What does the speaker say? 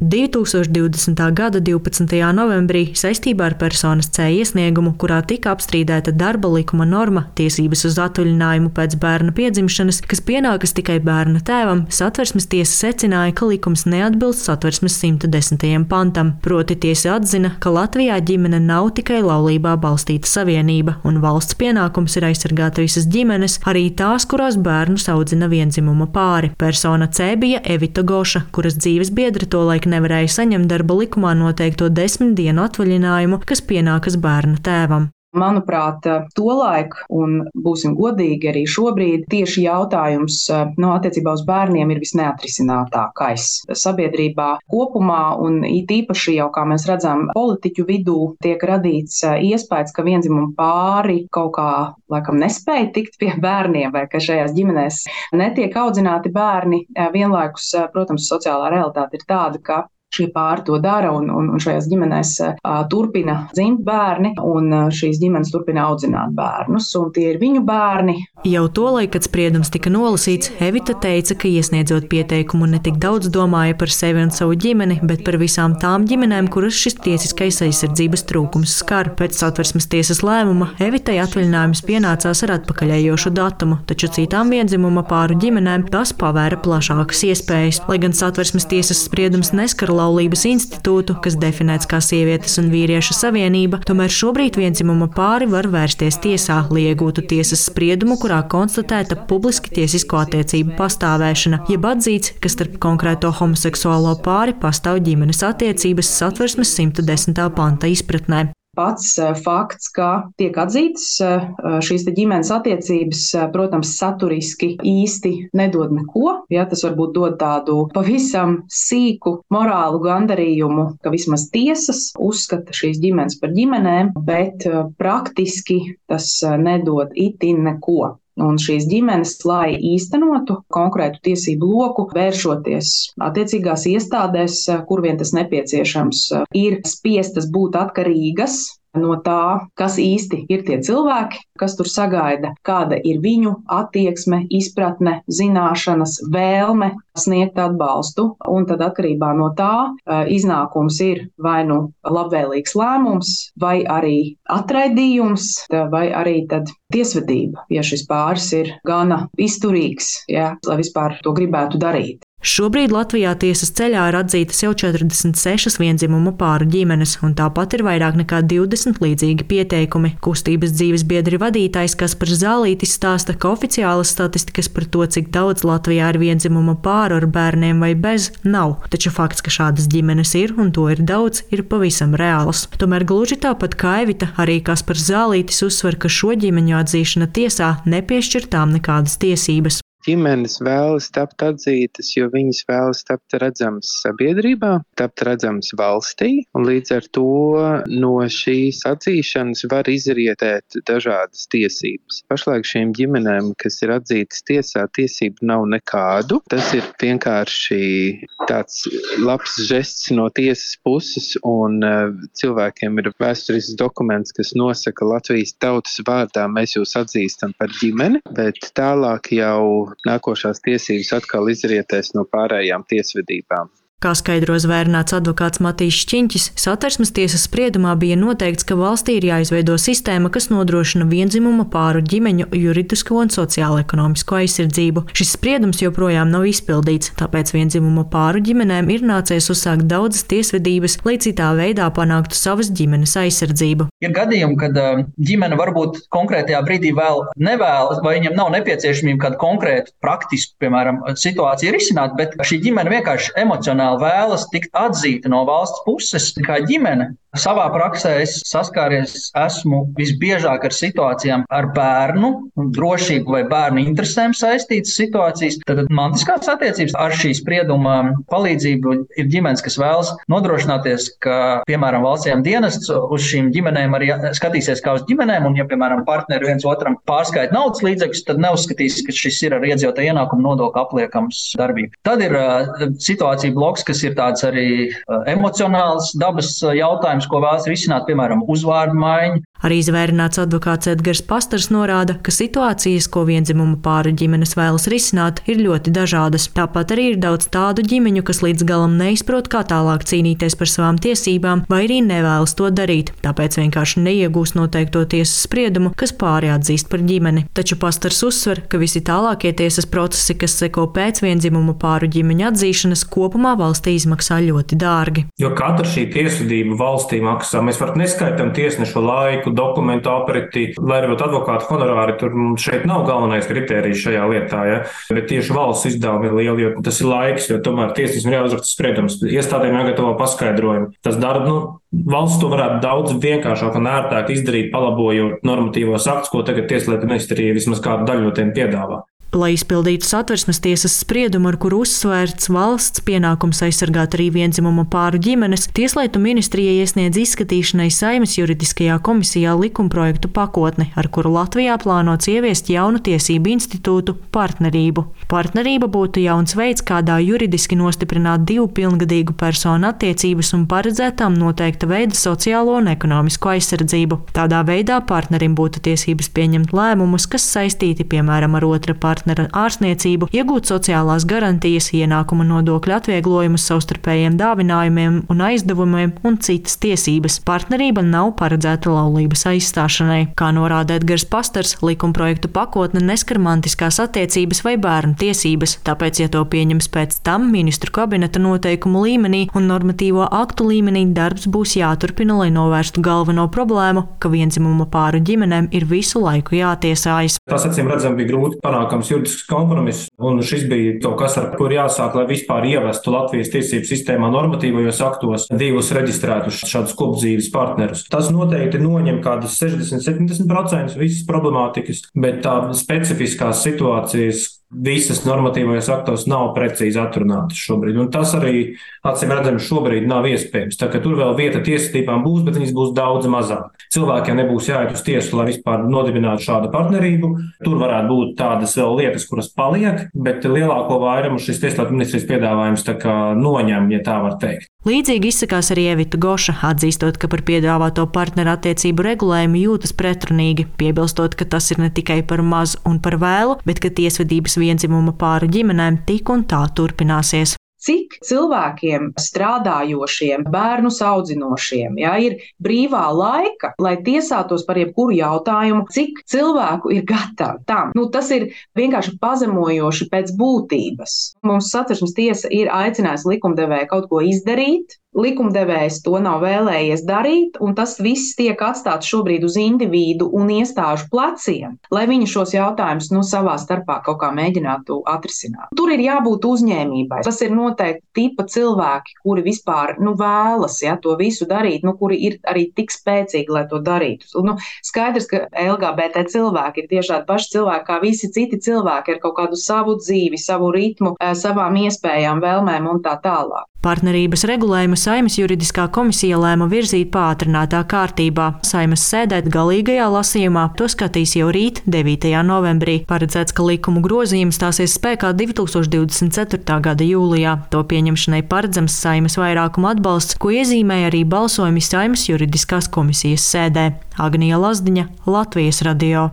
2020. gada 12. novembrī saistībā ar personas C iesniegumu, kurā tika apstrīdēta darba likuma norma tiesības uz atvaļinājumu pēc bērna piedzimšanas, kas pienākas tikai bērna tēvam, satversmes tiesa secināja, ka likums neatbilst satversmes 110. pantam. Proti tiesa atzina, ka Latvijā ģimene nav tikai laulībā balstīta savienība, un valsts pienākums ir aizsargāt visas ģimenes, arī tās, kurās bērnus audzina vienzimuma pāri. Persona C bija Evita Goša, kuras dzīves biedra to laiku nevarēja saņemt darba likumā noteikto desmit dienu atvaļinājumu, kas pienākas bērna tēvam. Manuprāt, tolaik, un būsim godīgi arī šobrīd, tieši jautājums no attiecībā uz bērniem ir visneatrisinātākais sabiedrībā kopumā, un it īpaši jau, kā mēs redzam, politiķu vidū tiek radīts iespējas, ka vienzimuma pāri kaut kā laikam nespēja tikt pie bērniem, vai ka šajās ģimenēs netiek audzināti bērni. Vienlaikus, protams, sociālā realitāte ir tāda, ka šie pāri to dara, un, un, un šajās ģimenēs turpina dzimt bērni, un šīs ģimenes turpina audzināt bērnus, un tie ir viņu bērni. Jau tolaik, kad spriedums tika nolasīts, Evita teica, ka iesniedzot pieteikumu ne tik daudz domāja par sevi un savu ģimeni, bet par visām tām ģimenēm, kuras šis tiesiskais aizsardzības trūkums skar. Pēc satversmes tiesas lēmuma Evitai atvaļinājums pienācās ar atpakaļējošu datumu, taču citām vienzimuma pāru ģimenēm tas pavēra plašākas iespējas. Lai gan satversmes tiesas spriedums neskar laulības institūtu, kas definēts kā sievietes un vīrieša savienība, tomēr šobrīd vienzimuma pāri var vērsties tiesā, lai iegūtu tiesas spriedumu, kurā konstatēta publiski tiesisko attiecību pastāvēšana, jeb atzīts, ka starp konkrēto homoseksuālo pāri pastāv ģimenes attiecības satversmes 110. panta izpratnē pats fakts, ka tiek atzītas šīs ģimenes attiecības, protams, saturiski īsti nedod neko. Ja, tas varbūt dod tādu pavisam sīku morālu gandarījumu, ka vismaz tiesas uzskata šīs ģimenes par ģimenēm, bet praktiski tas nedod itin neko. Un šīs ģimenes, lai īstenotu konkrētu tiesību loku, vēršoties attiecīgās iestādēs, kur vien tas nepieciešams, ir spiestas būt atkarīgas no tā, kas īsti ir tie cilvēki, kas tur sagaida, kāda ir viņu attieksme, izpratne, zināšanas, vēlme sniegt atbalstu. Un tad atkarībā no tā iznākums ir vai nu labvēlīgs lēmums, vai arī atraidījums, vai arī tiesvedība, ja šis pāris ir gana izturīgs, ja, lai vispār to gribētu darīt. Šobrīd Latvijā tiesas ceļā ir atzītas jau 46 vienzimumu pāru ģimenes, un tāpat ir vairāk nekā 20 līdzīgi pieteikumi. Kustības dzīves biedri vadītājs Kaspars Zālītis stāsta, ka oficiālas statistikas par to, cik daudz Latvijā ir vienzimumu pāru ar bērniem vai bez, nav. Taču fakts, ka šādas ģimenes ir un to ir daudz, ir pavisam reāls. Tomēr gluži tāpat kā Evita, arī Kaspars Zālītis uzsver, ka šo ģimeņu atzīšana tiesā nepiešķir tām nekādas tiesības ģimenes vēlas tapt atzītas, jo viņas vēlas tapt redzamas sabiedrībā, tapt redzamas valstī, līdz ar to no šīs atzīšanas var izrietēt dažādas tiesības. Pašlaik šīm ģimenēm, kas ir atzītas tiesā, tiesību nav nekādu. Tas ir vienkārši tāds labs žests no tiesas puses, un uh, cilvēkiem ir vēsturisks dokuments, kas nosaka Latvijas tautas vārdā, mēs jūs atzīstam par ģimeni, bet tālāk jau nākošās tiesības atkal izrietēs no pārējām tiesvedībām. Kā skaidro zvērnāts advokāts Matīs Šķiņķis, satversmes tiesas spriedumā bija noteikts, ka valstī ir jāizveido sistēma, kas nodrošina vienzimuma pāru ģimeņu juridisko un sociālo-ekonomisko aizsardzību. Šis spriedums joprojām nav izpildīts, tāpēc vienzimuma pāru ģimenēm ir nācies uzsākt daudzas tiesvedības, lai citā veidā panāktu savas ģimenes aizsardzību. Ir gadījumi, kad uh, ģimene varbūt konkrētajā brīdī vēl nevēlas, vai viņam nav nepieciešamība kādu konkrētu praktisku, piemēram, situāciju risināt, bet šī ģimene vienkārši emocionāli vēlas tikt atzīta no valsts puses kā ģimene, Savā praksē es saskāries esmu visbiežāk ar situācijām ar bērnu drošību vai bērnu interesēm saistītas situācijas. Tad mantiskās attiecības ar šī sprieduma palīdzību ir ģimenes, kas vēlas nodrošināties, ka, piemēram, valstsiem dienests uz šīm ģimenēm arī skatīsies kā uz ģimenēm, un, ja, piemēram, partneri viens otram pārskaita naudas līdzekļus, tad neuzskatīs, ka šis ir ar iedzīvotāju ienākumu nodokli apliekams darbība. Tad ir uh, situācija bloks, kas ir tāds arī uh, emocionāls dabas jautājums jautājums, ko vēlas risināt, piemēram, uzvārdu maiņa. Arī zvērināts advokāts Edgars Pastars norāda, ka situācijas, ko vienzimumu pāru ģimenes vēlas risināt, ir ļoti dažādas. Tāpat arī ir daudz tādu ģimeņu, kas līdz galam neizprot, kā tālāk cīnīties par savām tiesībām, vai arī nevēlas to darīt, tāpēc vienkārši neiegūst noteikto tiesas spriedumu, kas pāri atzīst par ģimeni. Taču Pastars uzsver, ka visi tālākie tiesas procesi, kas seko pēc vienzimumu pāru ģimeņu atzīšanas, kopumā valstī izmaksā ļoti dārgi. Jo katra šī tiesvedība valstī maksā. Mēs varam neskaitām tiesnešu laiku, dokumentu apriti, lai arī advokātu honorāri tur šeit nav galvenais kriterijs šajā lietā. Ja? Bet tieši valsts izdevumi ir lieli, jo tas ir laiks, jo tomēr tiesnesim ir jāuzraksta spriedums. Iestādēm jāgatavo paskaidrojumi. Tas dara, nu, Valsts to varētu daudz vienkāršāk un ērtāk izdarīt, palabojot normatīvos aktus, ko tagad Tieslietu ministrija vismaz kādu daļu no tiem piedāvā. Lai izpildītu satversmes tiesas spriedumu, ar kuru uzsvērts valsts pienākums aizsargāt arī vienzimumu pāru ģimenes, Tieslietu ministrija iesniedz izskatīšanai Saimas juridiskajā komisijā likumprojektu pakotni, ar kuru Latvijā plānots ieviest jaunu tiesību institūtu - partnerību. Partnerība būtu jauns veids, kādā juridiski nostiprināt divu pilngadīgu personu attiecības un paredzētām noteikta veida sociālo un ekonomisko aizsardzību. Tādā veidā partnerim būtu tiesības pieņemt lēmumus, kas saistīti piemēram ar otra partnera partnera ārstniecību, iegūt sociālās garantijas, ienākuma nodokļu atvieglojumus savstarpējiem dāvinājumiem un aizdevumiem un citas tiesības. Partnerība nav paredzēta laulības aizstāšanai. Kā norāda Edgars Pastars, likumprojektu pakotne neskar mantiskās attiecības vai bērnu tiesības, tāpēc, ja to pieņems pēc tam ministru kabineta noteikumu līmenī un normatīvo aktu līmenī, darbs būs jāturpina, lai novērstu galveno problēmu, ka vienzimuma pāru ģimenēm ir visu laiku jātiesājas. Tas, acīm redzam, bija grūti panākams juridisks kompromiss, un šis bija kaut kas, ar ko ir jāsāk, lai vispār ievestu Latvijas tiesību sistēmā normatīvajos aktos divus reģistrētus šādus kopdzīves partnerus. Tas noteikti noņem kādas 60-70% visas problemātikas, bet tā specifiskās situācijas, visas normatīvajos aktos nav precīzi atrunātas šobrīd. Un tas arī, acīm redzami, šobrīd nav iespējams. Tā kā tur vēl vieta tiesībām būs, bet viņas būs daudz mazāk. Cilvēkiem nebūs jāiet uz tiesu, lai vispār nodibinātu šādu partnerību. Tur varētu būt tādas vēl lietas, kuras paliek, bet lielāko vairumu šis tieslietu ministrijas piedāvājums noņem, ja tā var teikt. Līdzīgi izsakās arī Evita Goša, atzīstot, ka par piedāvāto partneru attiecību regulējumu jūtas pretrunīgi, piebilstot, ka tas ir ne tikai par mazu un par vēlu, bet ka tiesvedības vienzimuma pāru ģimenēm tik un tā turpināsies cik cilvēkiem, strādājošiem, bērnu audzinošiem, ja, ir brīvā laika, lai tiesātos par jebkuru jautājumu, cik cilvēku ir gatavi tam. Nu, tas ir vienkārši pazemojoši pēc būtības. Mums satversmes tiesa ir aicinājusi likumdevēju kaut ko izdarīt, Likumdevējs to nav vēlējies darīt, un tas viss tiek atstāts šobrīd uz individu un iestāžu pleciem, lai viņi šos jautājumus nu, savā starpā kaut kā mēģinātu atrisināt. Tur ir jābūt uzņēmībai. Tas ir noteikti tipa cilvēki, kuri vispār nu, vēlas ja, to visu darīt, nu, kuri ir arī tik spēcīgi, lai to darītu. Nu, skaidrs, ka LGBT cilvēki ir tieši tādi paši cilvēki kā visi citi cilvēki ar kaut kādu savu dzīvi, savu ritmu, eh, savām iespējām, vēlmēm un tā tālāk. Partnerības regulējumu Saimas juridiskā komisija lēma virzīt pātrinātā kārtībā. Saimas sēdēt galīgajā lasījumā to skatīs jau rīt, 9. novembrī. Paredzēts, ka likumu grozījums stāsies spēkā 2024. gada jūlijā. To pieņemšanai paredzams Saimas vairākuma atbalsts, ko iezīmēja arī balsojumi Saimas juridiskās komisijas sēdē. Agnija Lazdiņa, Latvijas radio.